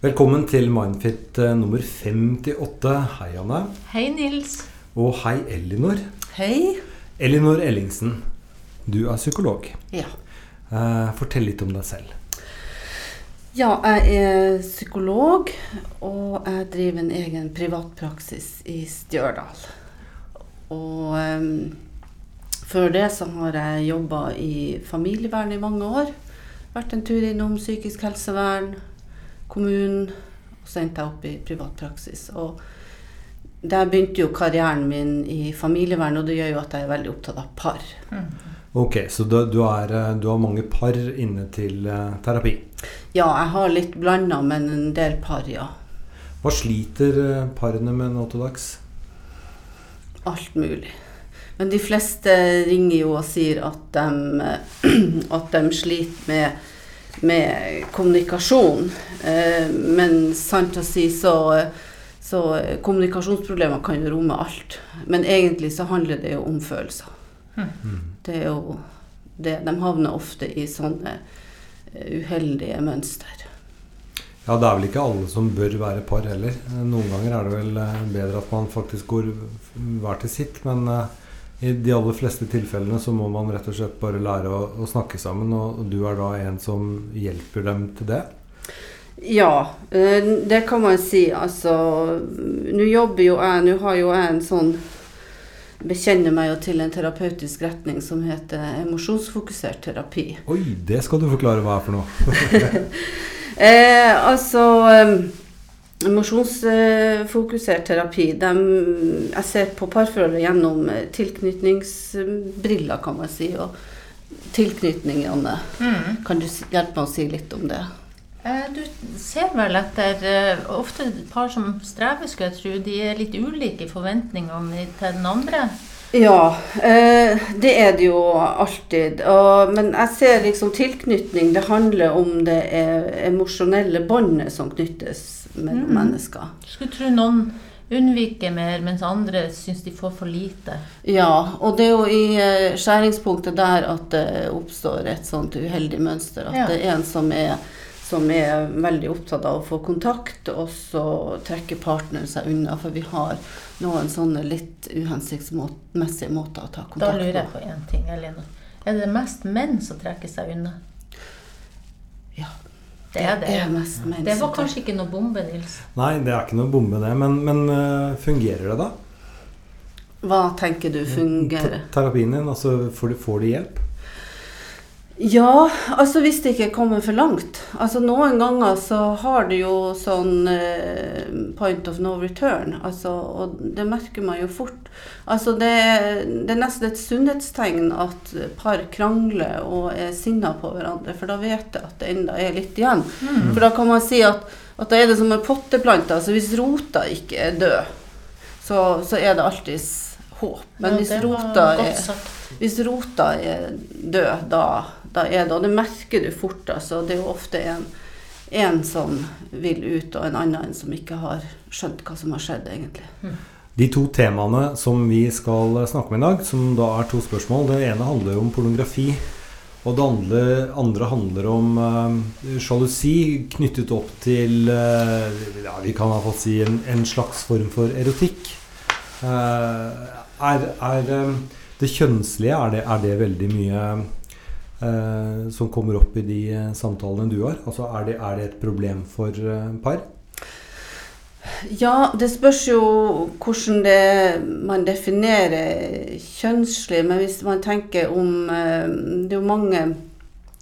Velkommen til Mindfit eh, nummer 58. Hei, Anne. Hei, Nils. Og hei, Elinor. Hei. Elinor Ellingsen, du er psykolog. Ja. Eh, fortell litt om deg selv. ja, jeg er psykolog, og jeg driver en egen privatpraksis i Stjørdal. Og um, før det så har jeg jobba i familievern i mange år. Vært en tur innom psykisk helsevern, kommunen, og så endte jeg opp i privatpraksis. Og der begynte jo karrieren min i familievern, og det gjør jo at jeg er veldig opptatt av par. Ok, Så du, du, er, eh, du har mange par inne til eh, terapi. Ja, jeg har litt blanda, men en del par, ja. Hva sliter eh, parene med nå til dags? Alt mulig. Men de fleste ringer jo og sier at de, at de sliter med, med kommunikasjon. Eh, Men sant å si så, så kommunikasjonsproblemer kan jo romme alt. Men egentlig så handler det jo om følelser. Det er jo det. De havner ofte i sånne eh, uheldige mønster. Ja, Det er vel ikke alle som bør være par heller. Noen ganger er det vel eh, bedre at man faktisk går hver til sitt. Men eh, i de aller fleste tilfellene så må man rett og slett bare lære å, å snakke sammen. Og du er da en som hjelper dem til det. Ja, eh, det kan man si. Altså, nå jobber jo jeg Nå har jo jeg en sånn Bekjenner meg jo til en terapeutisk retning som heter emosjonsfokusert terapi. Oi, det skal du forklare hva er for noe. Eh, altså Emosjonsfokusert terapi de, Jeg ser på parforholdet gjennom eh, tilknytningsbriller, kan man si. Og tilknytningene. Mm. Kan du hjelpe meg å si litt om det? Eh, Du ser vel etter eh, Ofte par som strever, skulle jeg tro, de er litt ulike i forventningene til den andre. Ja, eh, det er det jo alltid. Men jeg ser liksom tilknytning Det handler om det emosjonelle båndet som knyttes mellom mm. mennesker. Skulle tro noen unnviker mer, mens andre syns de får for lite. Ja, og det er jo i eh, skjæringspunktet der at det oppstår et sånt uheldig mønster. At Ja. det er en som er, som er veldig opptatt av å få kontakt, og så trekker partneren seg unna. For vi har noen sånne litt uhensiktsmessige måter å ta Da lurer jeg på. på én ting, Elina. Er det mest menn som trekker seg unna? Ja, Det er det. er mest menn Det var kanskje ikke noe bombe, Nils. Nei, det er ikke noe bombe, det. Men, men eh, fungerer det, da? Hva tenker du fungerer? Te- Terapien din, altså får du, får hjelp? Ja, altså hvis det ikke kommer for langt. Altså Noen ganger så har det jo sånn eh, point of no return. Altså, og det merker man jo fort. Altså det, det er nesten et sunnhetstegn at par krangler og er sinna på hverandre, for da vet jeg at det enda er litt igjen. Mm. For da kan man si at, at da er det som en potteplante. Altså hvis rota ikke er død, så, så er det alltids håp. Men Ja, hvis rota er hvis rota er død, da, da er det Og det merker du fort. Altså. Det er jo ofte en, en som vil ut, og en annen som ikke har skjønt hva som har skjedd, egentlig. De to temaene som vi skal snakke om i dag, som da er to spørsmål Det ene handler om pornografi. Og det andre, andre handler om uh, sjalusi knyttet opp til uh, ja, Vi kan i hvert fall si en, en slags form for erotikk. Uh, er, er det kjønnslige er det, er det veldig mye eh, som kommer opp i de eh, samtalene du har? Altså er det, er det et problem for eh, par? Ja, det spørs jo hvordan det, man definerer kjønnslig. Men hvis man tenker om eh, Det er jo mange,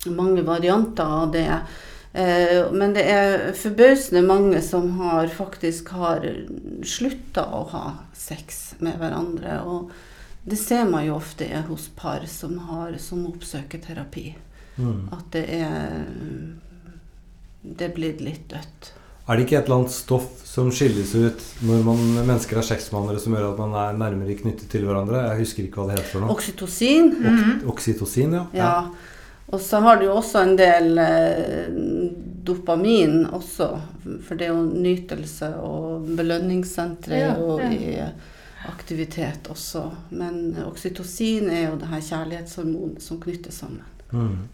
mange varianter av det. Men det er forbausende mange som har faktisk har slutta å ha sex med hverandre. Og det ser man jo ofte er hos par som, har, som oppsøker terapi. Mm. At det er Det er blitt litt dødt. Er det ikke et eller annet stoff som skilles ut når man, mennesker har sex med hverandre som gjør at man er nærmere knyttet til hverandre? Jeg husker ikke hva det heter for noe. Oksytocin. Mhm. Oksytocin, ja. Ja. Og så har du jo også en del eh, dopamin også, for det er jo nytelse og belønningssentre Ja, og ja. i aktivitet også. Men oksytocin er jo det her kjærlighetshormonet som knytter sammen. Mm.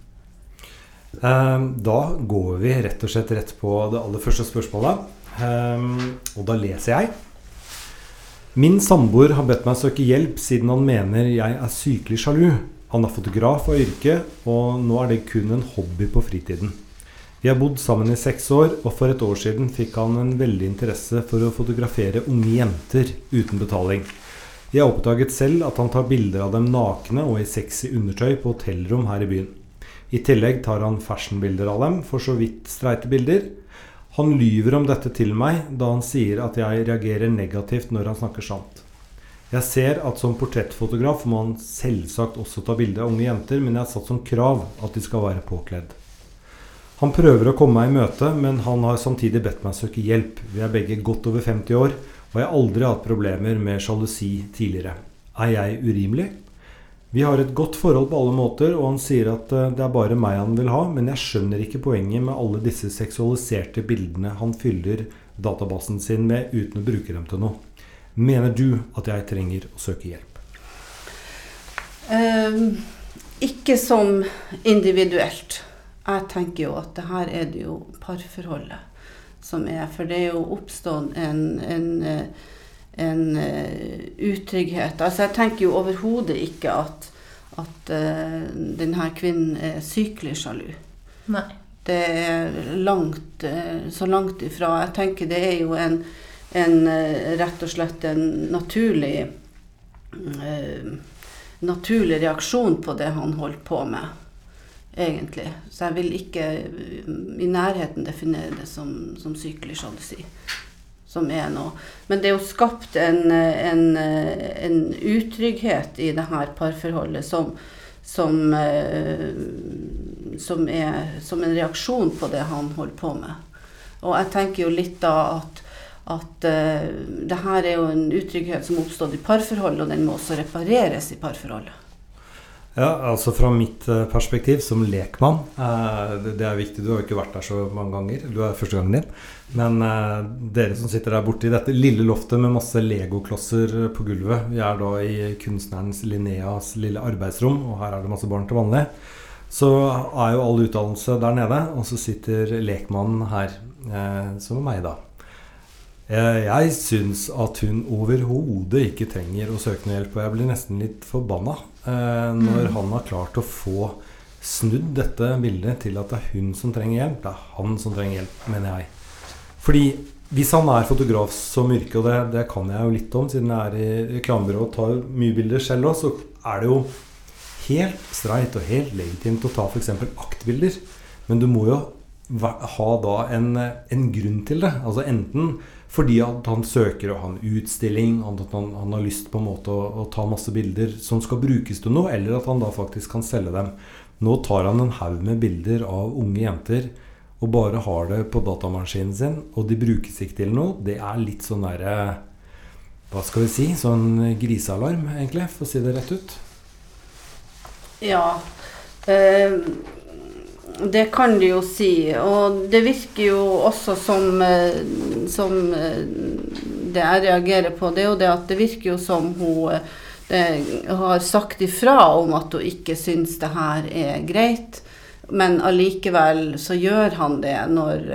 Eh, Da går vi rett og slett rett på det aller første spørsmålet. Eh, Og da leser jeg. Min samboer har bedt meg søke hjelp siden han mener jeg er sykelig sjalu. Han er fotograf av yrke, og nå er det kun en hobby på fritiden. Vi har bodd sammen i seks år, og for et år siden fikk han en veldig interesse for å fotografere unge jenter uten betaling. Jeg oppdaget selv at han tar bilder av dem nakne og i sexy undertøy på hotellrom her i byen. I tillegg tar han fashionbilder av dem, for så vidt streite bilder. Han lyver om dette til meg da han sier at jeg reagerer negativt når han snakker sant. Jeg ser at som portrettfotograf må han selvsagt også ta bilde av unge jenter, men jeg har satt som krav at de skal være påkledd. Han prøver å komme meg i møte, men han har samtidig bedt meg søke hjelp. Vi er begge godt over 50 år, og jeg har aldri hatt problemer med sjalusi tidligere. Er jeg urimelig? Vi har et godt forhold på alle måter, og han sier at eh, det er bare meg han vil ha, men jeg skjønner ikke poenget med alle disse seksualiserte bildene han fyller databasen sin med uten å bruke dem til noe. Mener du at jeg trenger å søke hjelp? Ehm, ikke som individuelt. Jeg tenker jo at det her er det jo parforholdet som er. For det er jo oppstått en, en, eh, en eh, utrygghet. Altså jeg tenker jo overhodet ikke at, at uh, denne kvinnen er sykelig sjalu. Nei. Det er langt, eh, så langt ifra. Jeg tenker det er jo en, en eh, rett og slett en naturlig eh, naturlig reaksjon på det han holdt på med, egentlig. Så jeg vil ikke eh, i nærheten definere det som, som sykelig sjalusi. Som er noe. Men det er jo skapt en, en, en utrygghet i det her parforholdet som, som, eh, som er som en reaksjon på det han holder på med. Og jeg tenker jo litt da at, at uh, det her er jo en utrygghet som har i parforhold, og den må også repareres i parforholdet. Ja, altså Fra mitt eh, perspektiv som lekmann eh, det, er viktig. Du har jo ikke vært der så mange ganger. Du er første gangen din. Men eh, dere som sitter der borte i dette lille loftet med masse legoklosser på gulvet Vi er da i kunstnerens Linneas lille arbeidsrom, og her er det masse barn til vanlig. Så er jo all utdannelse der nede, og så sitter lekmannen her, som meg, da. Eh, Jeg syns at hun overhodet ikke trenger å søke noe hjelp, og jeg blir nesten litt forbanna eh, når Mm. han har klart å få snudd dette bildet til at det er hun som trenger hjelp. Det er han som trenger hjelp, mener jeg. Fordi hvis han er fotograf som yrke, og det, det kan jeg jo litt om siden jeg er i reklamebyrå og tar mye bilder selv òg, så er det jo helt streit og helt legitimt å ta f.eks. aktbilder. Men du må jo ha da en, en grunn til det. Altså enten fordi at han søker å ha en utstilling, at han, han har lyst på en måte å, å ta masse bilder som skal brukes til noe, eller at han da faktisk kan selge dem. Nå tar han en haug med bilder av unge jenter og bare har det på datamaskinen sin, og de brukes ikke til noe. Det er litt sånn derre Hva skal vi si? Sånn grisealarm, egentlig, for å si det rett ut. Ja. Eh, det kan du jo si. Og det virker jo også som, eh, som eh, Det jeg reagerer på, det er jo det at det virker jo som hun eh, har sagt ifra om at hun ikke syns det her er greit. Men allikevel så gjør han det når,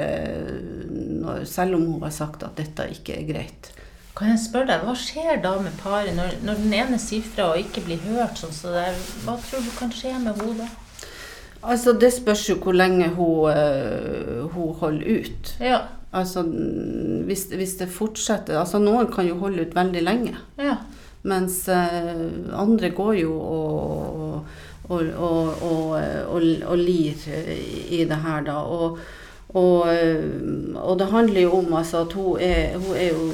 når, selv om hun har sagt at dette ikke er greit. Kan jeg spørre deg, Hva skjer da med paret når, når den ene sier fra og ikke blir hørt? sånn så der, Hva tror du kan skje med henne da? Altså, Det spørs jo hvor lenge hun, eh, hun holder ut. Ja, Altså, hvis, hvis det fortsetter Altså, noen kan jo holde ut veldig lenge. ja. Mens eh, andre går jo og, og, og, og, og, og lir i det her, da. Og, eh, det handler jo om altså, at hun er, hun er jo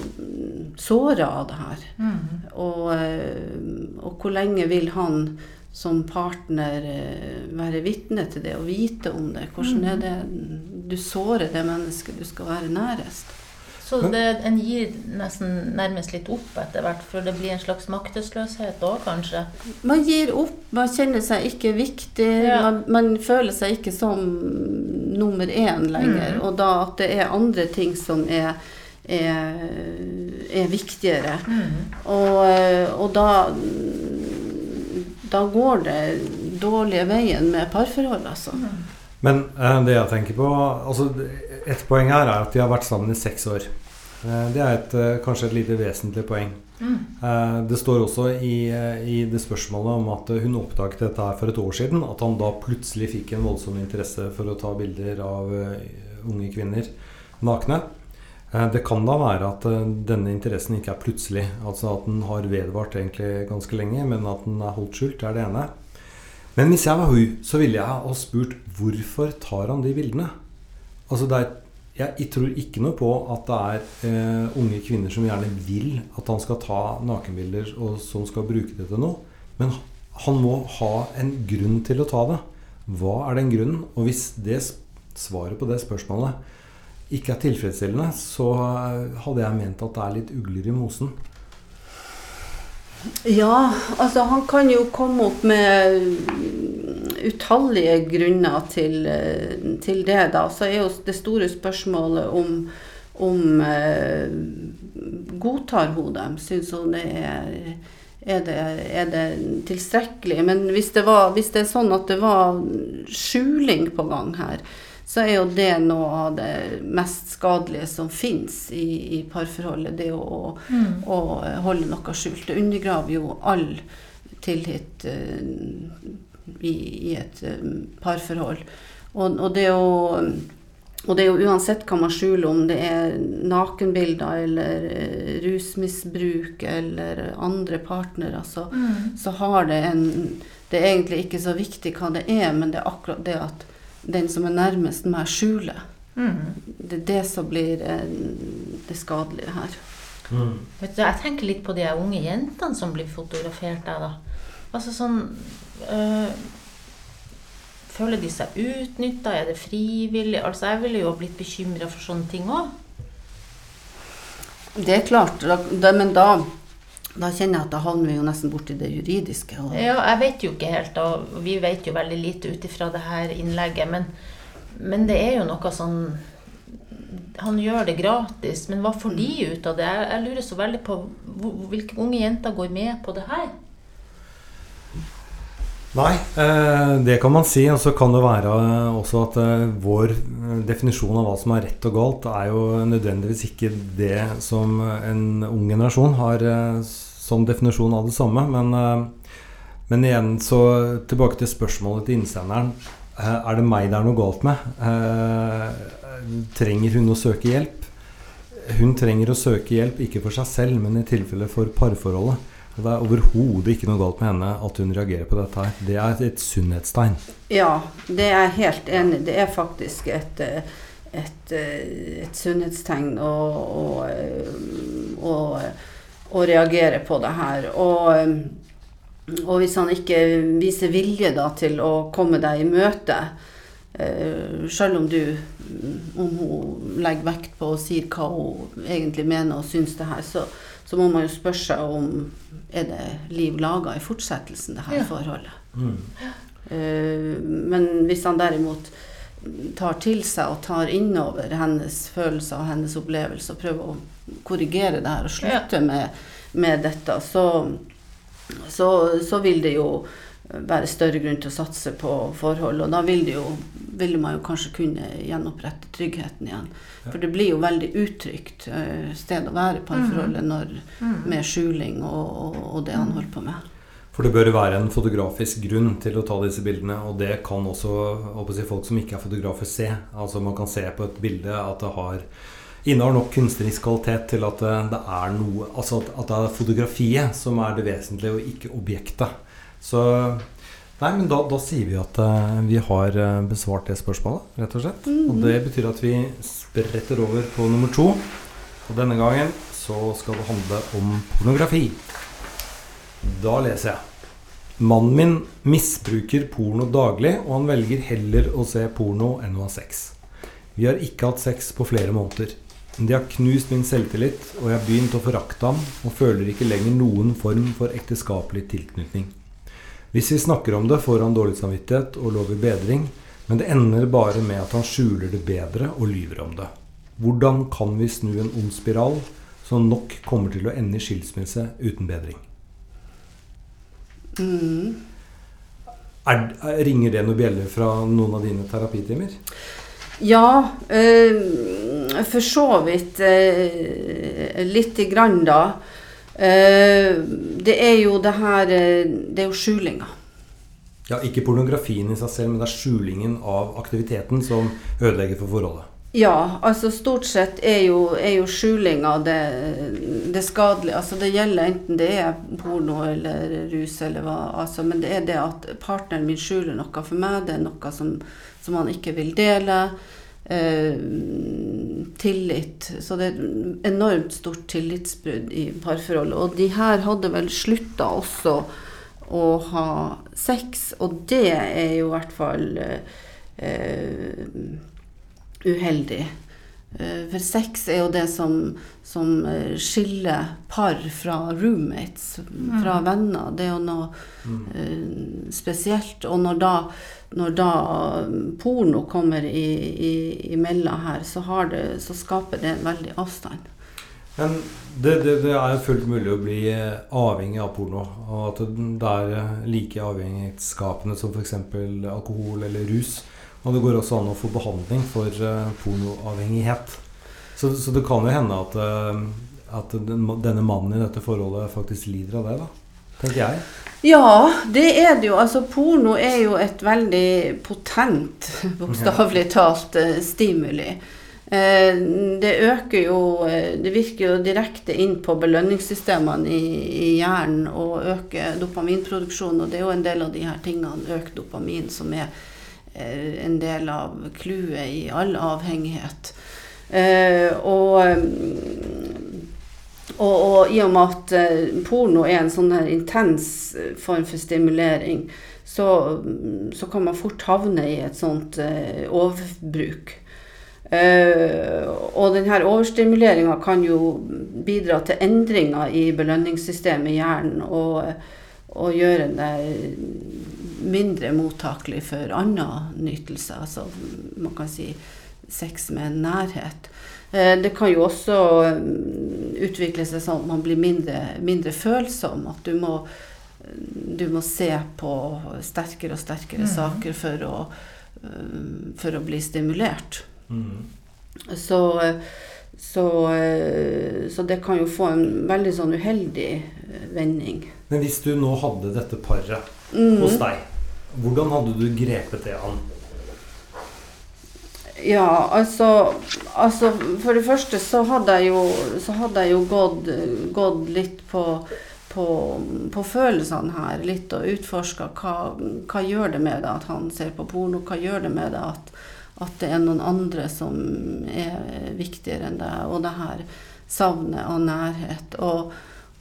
såra av det her. Mm. Eh, og hvor lenge vil han som partner eh, være vitne til det og vite om det? Hvordan er det du sårer det mennesket du skal være nærest? Så det, en gir nesten nærmest litt opp etter hvert, for det blir en slags maktesløshet da, kanskje? Man gir opp, man kjenner seg ikke viktig, Ja. man, man føler seg ikke som nummer én lenger. Mm. Og da at det er andre ting som er, er, er viktigere. Mm. Og, eh, og da da går det dårlige veien med parforhold, altså. Mm. Men eh, det jeg tenker på altså, Et poeng her er at de har vært sammen i seks år. Eh, det er et, eh, kanskje et lite vesentlig poeng. Mm. Eh, det står også i, eh, i det spørsmålet om at hun oppdaget dette her for et år siden. At han da plutselig fikk en voldsom interesse for å ta bilder av uh, unge kvinner nakne. Eh, Det kan da være at eh, denne interessen ikke er plutselig. Altså at den har vedvart egentlig ganske lenge, men at den er holdt skjult. Det er det ene. Men hvis jeg var hun, så ville jeg ha spurt hvorfor tar han de bildene? Altså er, jeg tror ikke noe på at det er eh, unge kvinner som gjerne vil at han skal ta nakenbilder og som skal bruke det til noe. Men han må ha en grunn til å ta det. Hva er den grunnen? Og hvis det svaret på det spørsmålet ikke er tilfredsstillende, så hadde jeg ment at det er litt ugler i mosen. Ja, altså han kan jo komme opp med utallige grunner til, til det, da. Så er jo det store spørsmålet om, om eh, Godtar hun dem? Syns hun det er er det, er det tilstrekkelig? Men hvis det, var, hvis det er sånn at det var skjuling på gang her, så er jo det noe av det mest skadelige som fins i, i parforholdet. Det å, Mm. å holde noe skjult. Det undergraver jo all tillit eh, i, i et eh, parforhold. Og, og, det å, og det er jo uansett hva man skjuler, om det er nakenbilder eller eh, rusmisbruk eller andre partnere, så, Mm. så har det en Det er egentlig ikke så viktig hva det er, men det er akkurat det at den som er nærmest meg, skjuler. Mm. Det er det som blir eh, det skadelige her. Vet du, jeg tenker litt på de unge jentene som blir fotografert der, da. Altså sånn øh, Føler de seg utnytta? Er det frivillig? Altså, jeg ville jo ha blitt bekymra for sånne ting òg. Det er klart, da, men da, da kjenner jeg at da havner vi jo nesten borti det juridiske. Ja, jeg vet jo ikke helt, og vi vet jo veldig lite ut ifra det her innlegget, men, men det er jo noe sånn Han gjør det gratis, men hva får de ut av det? Jeg, jeg lurer så veldig på hvilke unge jenter går med på det her? Nei, eh, det kan man si. Og så kan det være også at eh, vår definisjon av hva som er rett og galt, er jo nødvendigvis ikke det som en ung generasjon har eh, som definisjon av det samme. Men, eh, men igjen, så tilbake til spørsmålet til innsenderen. Eh, Er det meg det er noe galt med? Eh, Trenger hun å søke hjelp? Hun trenger å søke hjelp ikke for seg selv, men i tilfelle for parforholdet. Det er overhodet ikke noe galt med henne at hun reagerer på dette. her. Det er et sunnhetstegn. ja, det er jeg helt enig. Det er faktisk et, eh, et, eh, et sunnhetstegn å, å, eh, å, å reagere på det her. Og, og hvis han ikke viser vilje da til å komme deg i møte, selv om du om hun legger vekt på og sier hva hun egentlig mener og syns det her, så, så må man jo spørre seg om er det liv laga i fortsettelsen, det her Ja. forholdet. Mm. Eh, men hvis han derimot tar til seg og tar innover hennes følelser og hennes opplevelser og prøver å korrigere det her og slutte med, med dette, så, så, så vil det jo være større grunn til å satse på forhold. Og da vil, det jo, vil man jo kanskje kunne gjenopprette tryggheten igjen. For det blir jo veldig utrygt eh, sted å være i parforholdet når, med skjuling og, og, og det han holder på med. For det bør være en fotografisk grunn til å ta disse bildene, og det kan også si, folk som ikke er fotografer se. Altså Man kan se på et bilde at det har innehar nok kunstnerisk kvalitet til at det, det er noe Altså at, at det er fotografiet som er det vesentlige, og ikke objektet. Så Nei, men da, da sier vi at uh, vi har eh, besvart det spørsmålet, rett og slett. Og det betyr at vi spretter over på nummer to. Og denne gangen så skal det handle om pornografi. Da leser jeg. Mannen min misbruker porno daglig, og han velger heller å se porno enn å ha sex. Vi har ikke hatt sex på flere måneder. De har knust min selvtillit, og jeg har begynt å forakte ham og føler ikke lenger noen form for ekteskapelig tilknytning. Hvis vi snakker om det, får han dårlig samvittighet og lover bedring, men det ender bare med at han skjuler det bedre og lyver om det. Hvordan kan vi snu en ond spiral som nok kommer til å ende i skilsmisse uten bedring? Mm. Er, ringer det noen bjeller fra noen av dine terapitimer? Ja, øh, for så vidt Øh, lite grann, da. Eh, det er jo det her eh, Det er jo skjulinga. Ja, Ikke pornografien i seg selv, men det er skjulingen av aktiviteten som ødelegger for forholdet. Ja, altså stort sett er jo, er jo skjulinga det, det skadelige. Altså det gjelder enten det er porno eller rus eller hva. Altså, men det er det at partneren min skjuler noe for meg. Det er noe som, som han ikke vil dele. Eh, tillit. Så det er et enormt stort tillitsbrudd i parforholdet. Og de her hadde vel slutta også å ha sex, og det er jo i hvert fall eh, uheldig. Eh, for sex er jo det som, som eh, skiller par fra roommates, fra Mm. venner. Det er jo noe mm. spesielt. Og når da, når da porno kommer i, i, imellom her, så, har det, så skaper det en veldig avstand. Men det, det, det er jo fullt mulig å bli eh, avhengig av porno. Og at det er eh, like avhengighetsskapende som f.eks. alkohol eller rus. Og det går også an å få behandling for eh, pornoavhengighet. Så, så det kan jo hende at, eh, at den, denne mannen i dette forholdet faktisk lider av det, da. Tenker jeg. Ja, det er det jo. Altså, porno er jo et veldig potent, bokstavelig talt, eh, stimuli. Det øker jo Det virker jo direkte inn på belønningssystemene i, i hjernen og øker dopaminproduksjonen. Og det er jo en del av de her tingene, økt dopamin, som er en del av clouet i all avhengighet. Eh, og og, og i og med at eh, porno er en sånn her intens eh, form for stimulering, så, så kan man fort havne i et sånt eh, overbruk. Eh, og denne overstimuleringa kan jo bidra til endringer i belønningssystemet i hjernen og, og gjøre det mindre mottakelig for andre nytelser. Altså man kan si sex med nærhet. Eh, Det kan jo også mm, utvikle seg sånn at man blir mindre, mindre følsom. At du må, du må se på sterkere og sterkere mm. saker for å, eh, for å bli stimulert. Mm. Så, så, eh, så det kan jo få en veldig sånn uheldig vending. Men hvis du nå hadde dette paret mm. hos deg, hvordan hadde du grepet det an? Ja, altså, altså For det første så hadde jeg jo, så hadde jeg jo gått, gått litt på, på, på følelsene her. Litt og utforska hva, hva gjør det med det at han ser på porno? Hva gjør det med det at, at det er noen andre som er viktigere enn deg? Og det her savnet av nærhet. Og,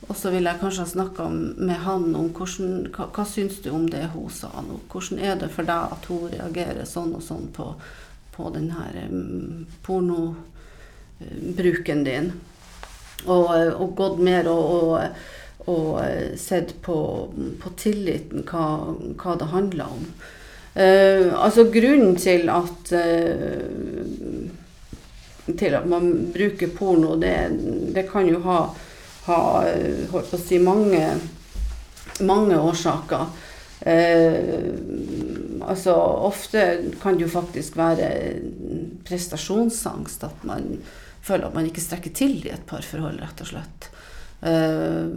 og så ville jeg kanskje ha snakka med han om hvordan, hva, hva syns du om det hun sa nå? Hvordan er det for deg at hun reagerer sånn og sånn på, på den her um, pornobruken din? Og, og gått mer og, og, og eh, sett på, på tilliten, hva, hva det handler om. Uh, altså grunnen til at uh, til at man bruker porno, det, det kan jo ha, ha holdt på å si, mange, mange årsaker. Eh, altså ofte kan det jo faktisk være prestasjonsangst, at man føler at man ikke strekker til i et parforhold, rett og slett. Eh,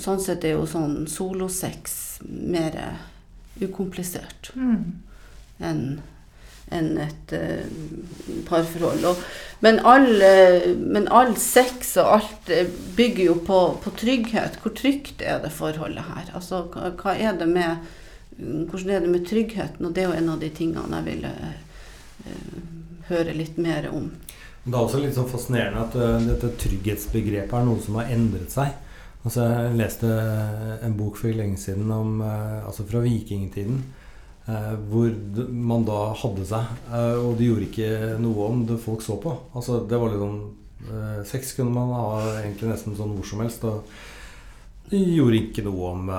sånn sett er jo sånn solosex mer ukomplisert Mm. enn enn et uh, parforhold. Og, men, all, uh, men all sex og alt eh, bygger jo på, på trygghet. Hvor trygt er det forholdet her? Altså, hva, er det med, hvordan er det med tryggheten? Og det er jo en av de tingene jeg ville uh, høre litt mer om. Det er også litt sånn fascinerende at dette trygghetsbegrepet er noe som har endret seg. Altså, jeg leste en bok for lenge siden om, altså fra vikingtiden. Eh, hvor man da hadde seg, eh, og det gjorde ikke noe om det folk så på. Altså, det var liksom sånn eh, Sex kunne man ha egentlig nesten sånn hvor som helst. Og det gjorde ikke noe om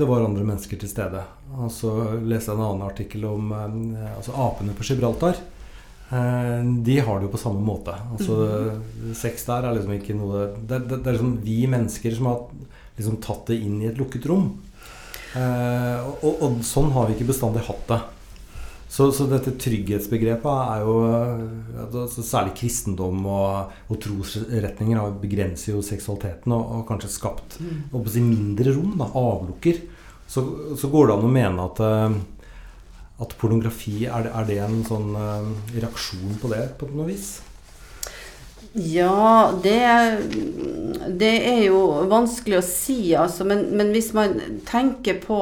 det var andre mennesker til stede. Og så leste jeg en annen artikkel om altså apene på Gibraltar. Eh, de har det jo på samme måte. Altså, Sex der er liksom ikke noe Det, det, det er liksom vi mennesker som har liksom tatt det inn i et lukket rom. Eh, og, og sånn har vi ikke bestandig hatt det. Så, så dette trygghetsbegrepet er jo eh, altså Særlig kristendom og, og trosretninger har begrenser jo seksualiteten og, og kanskje skapt mm. si, mindre rom, da, avlukker. Så, så, går det an å mene at, eh, at pornografi er er det en sånn reaksjon på det på noe vis? Ja, det, det er jo vanskelig å si, altså. Men, men hvis man tenker på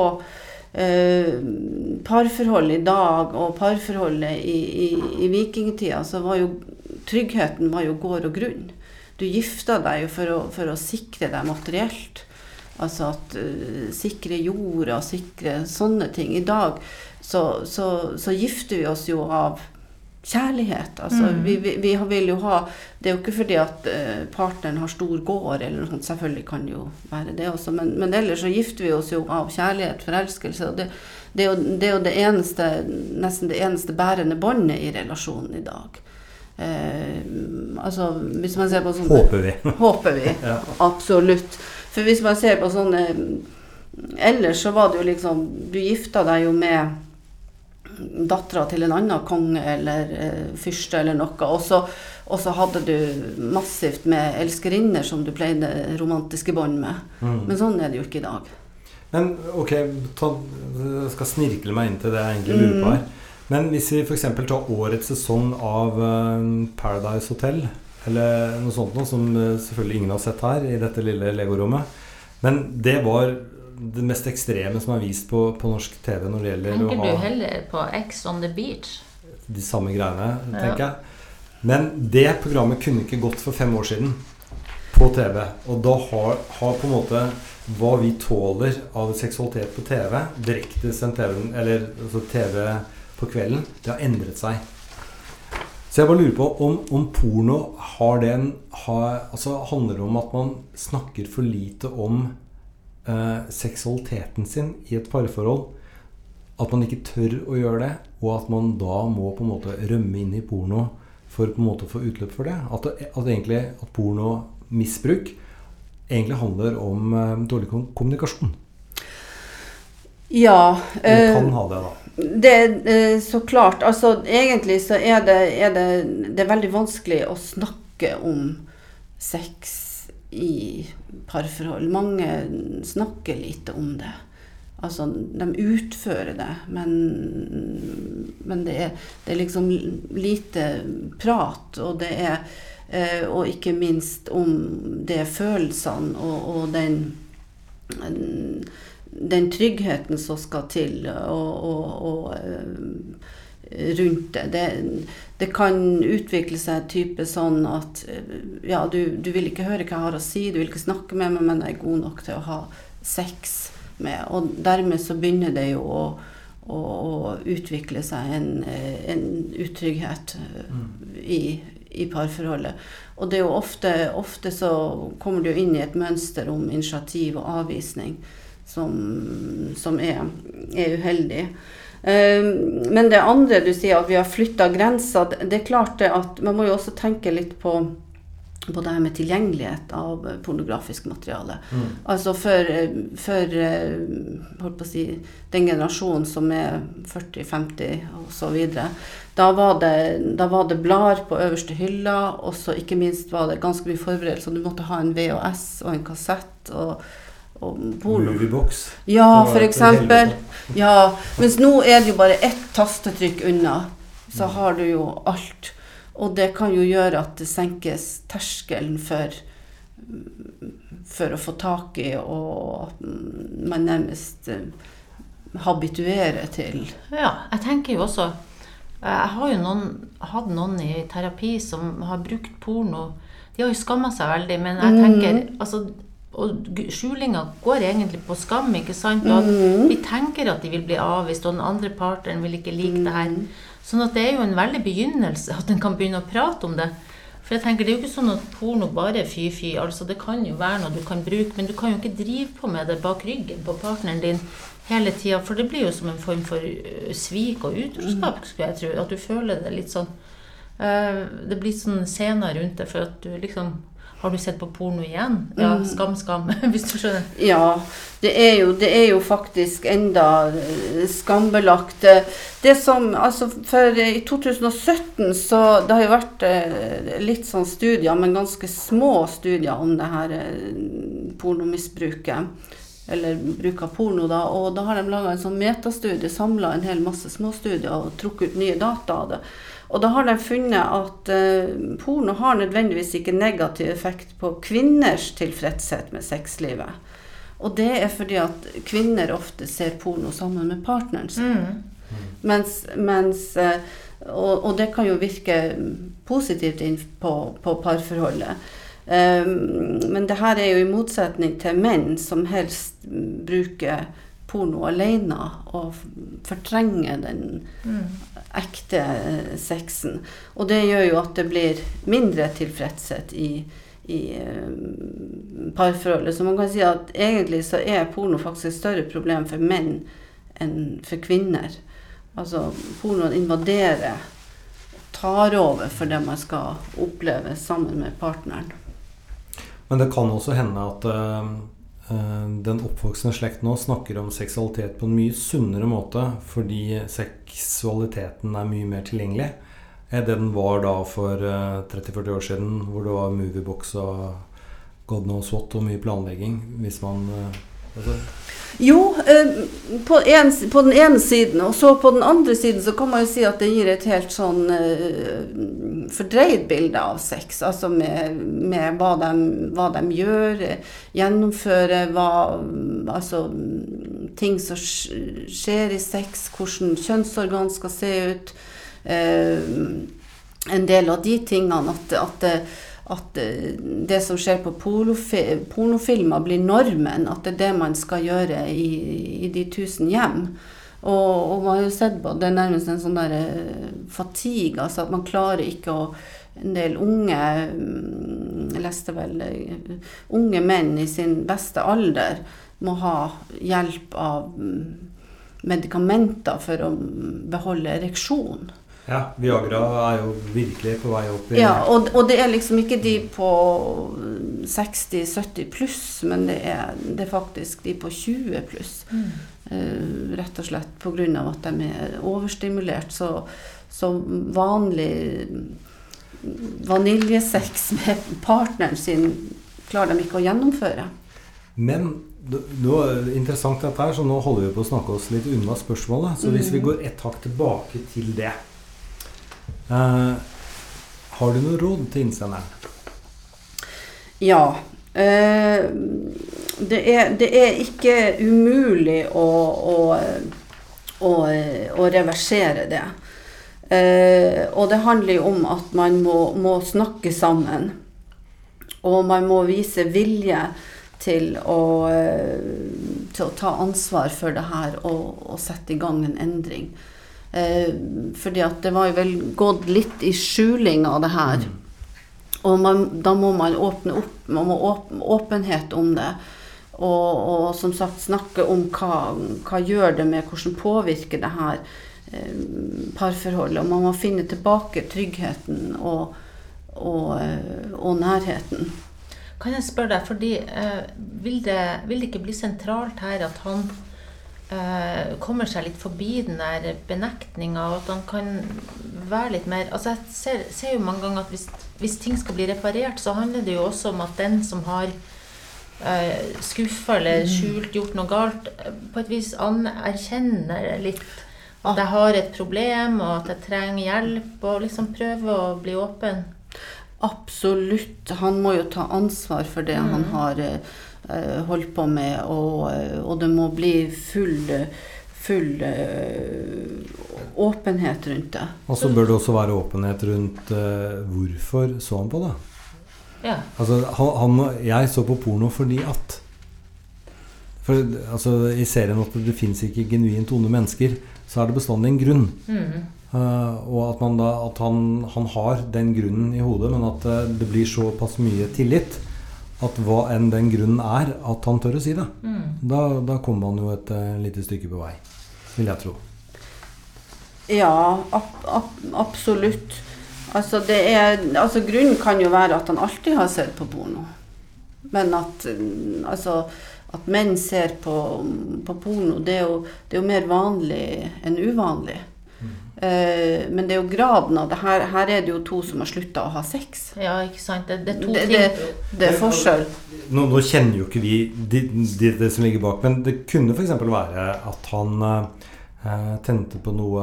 eh, parforholdet i dag og parforholdet i, i, i vikingtida, så var jo tryggheten var jo gård og grunn. Du gifta deg jo for å, for å sikre deg materielt. Altså at uh, sikre jorda, sikre sånne ting. I dag så, så, så gifter vi oss jo av kjærlighet. Altså, mm. vi, vi, vi, vil jo ha Det er jo ikke fordi at uh, partneren har stor gård, eller noe sånt. Selvfølgelig kan det jo være det også, men, men, ellers så gifter vi oss jo av kjærlighet, forelskelse. og det, det, er jo, det er jo det eneste, nesten det eneste bærende båndet i relasjonen i dag. Eh, altså, hvis man ser på sånne Håper vi. håper vi, ja. Absolutt. For hvis man ser på sånne Ellers så var det jo liksom Du gifta deg jo med dattera til en annen konge eller eh, fyrste eller noe. Og så, og så, hadde du massivt med elskerinner som du pleide romantiske bånd med. Mm. Men sånn er det jo ikke i dag. Men ok, ta, jeg skal snirkle meg inn til det jeg egentlig lurer på her. Mm. Men hvis vi f.eks. tar årets sesong av uh, Paradise Hotel, eller noe sånt noe som uh, selvfølgelig ingen har sett her i dette lille legorommet, men det var det mest ekstreme som er vist på, på norsk TV når det gjelder Tenker du heller på X on the beach? De samme greiene, tenker ja. jeg. Men det programmet kunne ikke gått for fem år siden på TV. Og da har, har på en måte hva vi tåler av seksualitet på TV, direktesendt TV, eller altså TV på kvelden, det har endret seg. Så jeg bare lurer på om, om porno har den har, altså handler om at man snakker for lite om eh, seksualiteten sin i et parforhold. At man ikke tør å gjøre det, og at man da må på en måte rømme inn i porno for på en måte å få utløp for det. At, at egentlig at pornomisbruk egentlig handler om eh, dårlig kommunikasjon. Ja. Eller kan ha det, da. Det, er så klart. Altså, egentlig så er det, er det, det er veldig vanskelig å snakke om sex i parforhold. Mange snakker lite om det. Altså, de utfører det, men, men det, er, det, er, liksom lite prat. Og det er eh, Og ikke minst om det følelsene og, og den, den tryggheten som skal til. og, og, og eh, rundt det. det. det. kan utvikle seg type sånn at ja, du, du, vil ikke høre hva jeg har å si, du vil ikke snakke med meg, men jeg er god nok til å ha sex med. Og dermed så begynner det jo å, å, å utvikle seg en, en utrygghet mm. i, i, parforholdet. Og det er jo ofte, ofte så kommer du inn i et mønster om initiativ og avvisning som, som er, er uheldig. Ehm, men det andre du sier, at vi har flytta grenser, det er klart det at man må jo også tenke litt på, på det her med tilgjengelighet av pornografisk materiale. Mm. Altså for, for holdt på å si, den generasjonen som er 40-50 osv. Da, var det, da var det blader på øverste hylla, og så ikke minst var det ganske mye forberedelser. Du måtte ha en VHS og en kassett. og Moviebox. Ja, eksempel. Ja, mens nå er det jo bare ett tastetrykk unna, så har du jo alt. Og det kan jo gjøre at det senkes terskelen for, for å få tak i, og man nærmest eh, habituerer til Ja, jeg tenker jo også Jeg har jo noen, hatt noen i terapi som har brukt porno. De har jo skamma seg veldig, men jeg tenker mm. altså og skjulinga går egentlig på skam. ikke sant? Og mm. De tenker at de vil bli avvist, og den andre partneren vil ikke like det her. Mm. Sånn at det er jo en veldig begynnelse at en kan begynne å prate om det. For jeg tenker Det er jo ikke sånn at porno bare er fy-fy. altså Det kan jo være noe du kan bruke, men du kan jo ikke drive på med det bak ryggen på partneren din hele tida. For det blir jo som en form for svik og utroskap, skulle jeg tro. At du føler det litt sånn Eh, det blir sånn scener rundt det for at du liksom Har du sett på porno igjen? Ja, Mm. skam, skam, hvis du skjønner. Ja, det er jo, det er jo faktisk enda eh, skambelagt. Eh, Det som, altså for eh, I 2017 så Det har jo vært litt sånn studier, men ganske små studier om det her pornomisbruket. Eller bruk av porno, da. Og da har de laga en sånn metastudie, samla en hel masse småstudier og trukket ut nye data av det. Og da har de funnet at uh, porno har nødvendigvis ikke negativ effekt på kvinners tilfredshet med sexlivet. Og det er fordi at kvinner ofte ser porno sammen med partneren sin. Mm. Mens, mens eh, og, og det kan jo virke positivt inn på, på parforholdet. Um, men det her er jo i motsetning til menn som helst bruker porno alene og fortrenger den Mm. ekte eh, sexen. Og det gjør jo at det blir mindre tilfredshet i, i eh, parforholdet. Så man kan si at egentlig så er porno faktisk et større problem for menn enn for kvinner. Altså pornoen invaderer, tar over for det man skal oppleve sammen med partneren. Men det kan også hende at eh, den oppvoksende slekt nå snakker om seksualitet på en mye sunnere måte fordi seksualiteten er mye mer tilgjengelig enn det den var da for eh, 30-40 år siden, hvor det var moviebox og god knows what og mye planlegging. Hvis man eh, altså, Jo, eh, på, en, på den ene siden, og så på den andre siden så kan man jo si at det gir et helt sånn eh, fordreid bilde av sex. Altså med, med hva, de, hva de gjør, eh, gjennomfører, hva Altså ting som skjer i sex, hvordan kjønnsorgan skal se ut. Eh, en del av de tingene at, at det at eh, det som skjer på pornofilmer blir normen, at det er det man skal gjøre i, i de tusen hjem. Og, og man har jo sett på det er nærmest en sånn der eh, fatigue, altså at man klarer ikke å En del unge mm, Jeg leste vel eh, Unge menn i sin beste alder må ha hjelp av mm, medikamenter for å beholde ereksjon. Ja, Viagra er jo virkelig på vei opp i Ja, og, og det er liksom ikke de på 60-70 pluss, men det er, det er faktisk de på 20 pluss. Mm. Uh, rett og slett pga. at de er overstimulert. Så, så vanlig vaniljesex med partneren sin klarer de ikke å gjennomføre. Men det, var interessant dette her, så nå holder vi på å snakke oss litt unna spørsmålet. Så hvis vi Mhm. går ett hakk tilbake til det eh, Har du noe råd til innsenderen? Ja. Eh, det, er, det er ikke umulig å, å, å, å reversere det. Eh, og det handler jo om at man må, må snakke sammen. Og man må vise vilje til å, til å ta ansvar for det her og, og sette i gang en endring. Eh, fordi at det var jo vel gått litt i skjuling av det her. Og man, da må man åpne opp, man må åpne åpenhet om det. Og, og som sagt snakke om hva, hva gjør det med, hvordan påvirker det her eh, parforholdet. Og man må finne tilbake tryggheten og, og, eh, og nærheten. Kan jeg spørre deg, fordi vil, det, vil det ikke bli sentralt her at han kommer seg litt forbi den der benektninga, og at han kan være litt mer Altså Jeg ser, ser jo mange ganger at hvis, hvis ting skal bli reparert, så handler det jo også om at den som har eh, skuffa eller skjult, gjort noe galt, eh, på et vis anerkjenner litt at jeg har et problem, og at jeg trenger hjelp, og liksom prøve å bli åpen. Absolutt. Han må jo ta ansvar for det han Mm. har eh, holdt på med, og, eh, og det må bli full, full eh, åpenhet rundt det. Og så bør det også være åpenhet rundt hvorfor så han på det. Ja. Altså, han, han, jeg så på porno fordi at For altså, I serien at det fins ikke genuint onde mennesker, så er det bestandig en grunn. Mm. Uh, og at, man da, at han, han har den grunnen i hodet, men at det blir såpass mye tillit at hva enn den grunnen er, at han tør å si det. Mm. Da, da kommer man jo et eh, lite stykke på vei, vil jeg tro. Ja, ab ab absolutt. Altså, det er, altså Grunnen kan jo være at han alltid har sett på porno. Men at, mm, altså, at menn ser på, på porno, det er, jo, det er jo mer vanlig enn uvanlig. Eh, men det er jo graden av det. Her, her er det jo to som har slutta å ha sex. Ja, ikke sant. Det, det er to Det, ting. det, det er forskjell. Nå, nå kjenner jo ikke vi det de, det som ligger bak, men det kunne f.eks. være at han eh, tente på noe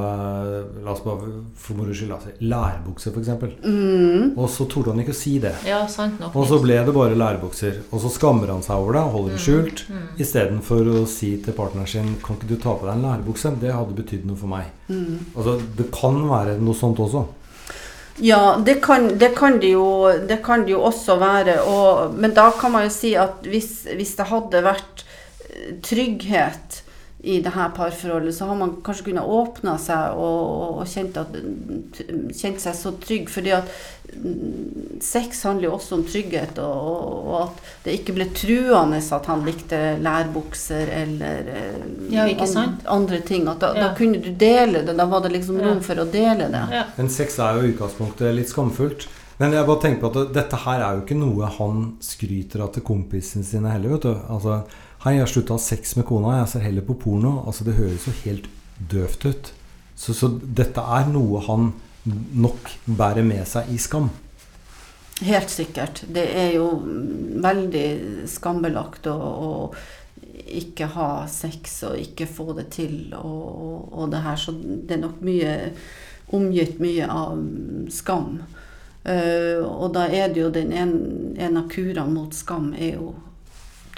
La oss bare for moro skyld altså, lærbukser, f.eks. Mm. Og så torde han ikke å si det. Ja, sant nok. Og så ble det bare lærebukser. Og så skammer han seg over det, holder det skjult, Mm. istedenfor å si til partneren sin Kan ikke du ta på deg en lærebukse? Det hadde betydd noe for meg. Mm. Altså, det kan være noe sånt også. Ja, det kan det, kan det, jo, det kan det jo også være. Og, men da kan man jo si at hvis, hvis det hadde vært eh, trygghet i det her parforholdet, så har man kanskje kunnet åpne seg og, og, og kjent, at, kjent seg så trygg. fordi at mm, sex handler jo også om trygghet, og, og, at det ikke ble truende at han likte lærbukser eller eh, Ja, ikke an- sant? andre ting. At da, da kunne du dele det. Da var det liksom rom for å dele det. Ja. Men sex er jo i utgangspunktet litt skamfullt. Men jeg bare tenker på at dette her er jo ikke noe han skryter av til kompisene sine heller. vet du. Altså, Hei, jeg har slutta sex med kona, jeg ser heller på porno. Altså, Det høres jo helt døvt ut. Så, så dette er noe han nok bærer med seg i skam. Helt sikkert. Det er jo veldig skambelagt å, å ikke ha sex og ikke få det til og, og, det her. Så det er nok mye omgitt mye av skam. Uh, og da er det jo den ene en av kurene mot skam er jo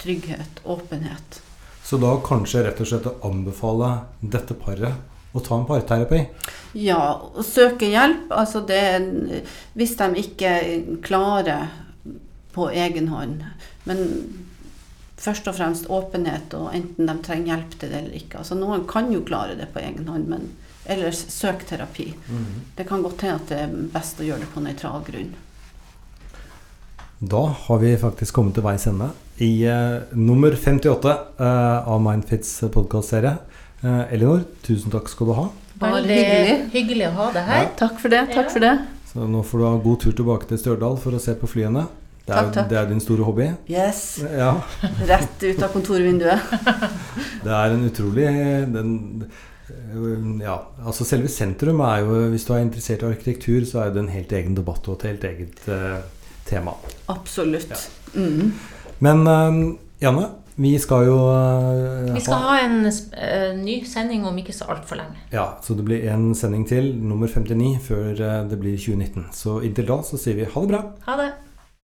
trygghet, åpenhet. Så da kanskje rett og slett å anbefale dette paret å ta en parterapi. Ja, å søke hjelp. Altså det Hvis de ikke klarer på egen hånd. Men først og fremst åpenhet, og enten de trenger hjelp til det eller ikke. Altså Noen kan jo klare det på egen hånd, men ellers søk terapi. Det kan godt hende at det er best å gjøre det på nøytral grunn. Da har vi faktisk kommet til veis ende i uh, nummer 58 uh, av Mindfits podkastserie. Uh, Elinor, tusen takk skal du ha. Bare hyggelig. hyggelig å ha deg her. Takk for det. Takk Ja. for det. Så nå får du ha god tur tilbake til Stjørdal for å se på flyene. Det er, Takk, takk. det er din store hobby. Yes. Ja, Rett ut av kontorvinduet. det er en utrolig den, ja, altså Selve sentrum er jo Hvis du er interessert i arkitektur, så er det en helt egen debatt og et helt eget eh, tema. Absolutt. Ja. Mm. Men eh, Janne, vi skal jo eh, Vi skal ha en eh, ny sending om ikke så altfor lenge. Ja, så det blir en sending til, nummer 59, før det blir 2019. Så inntil da så sier vi ha det bra. Ha det.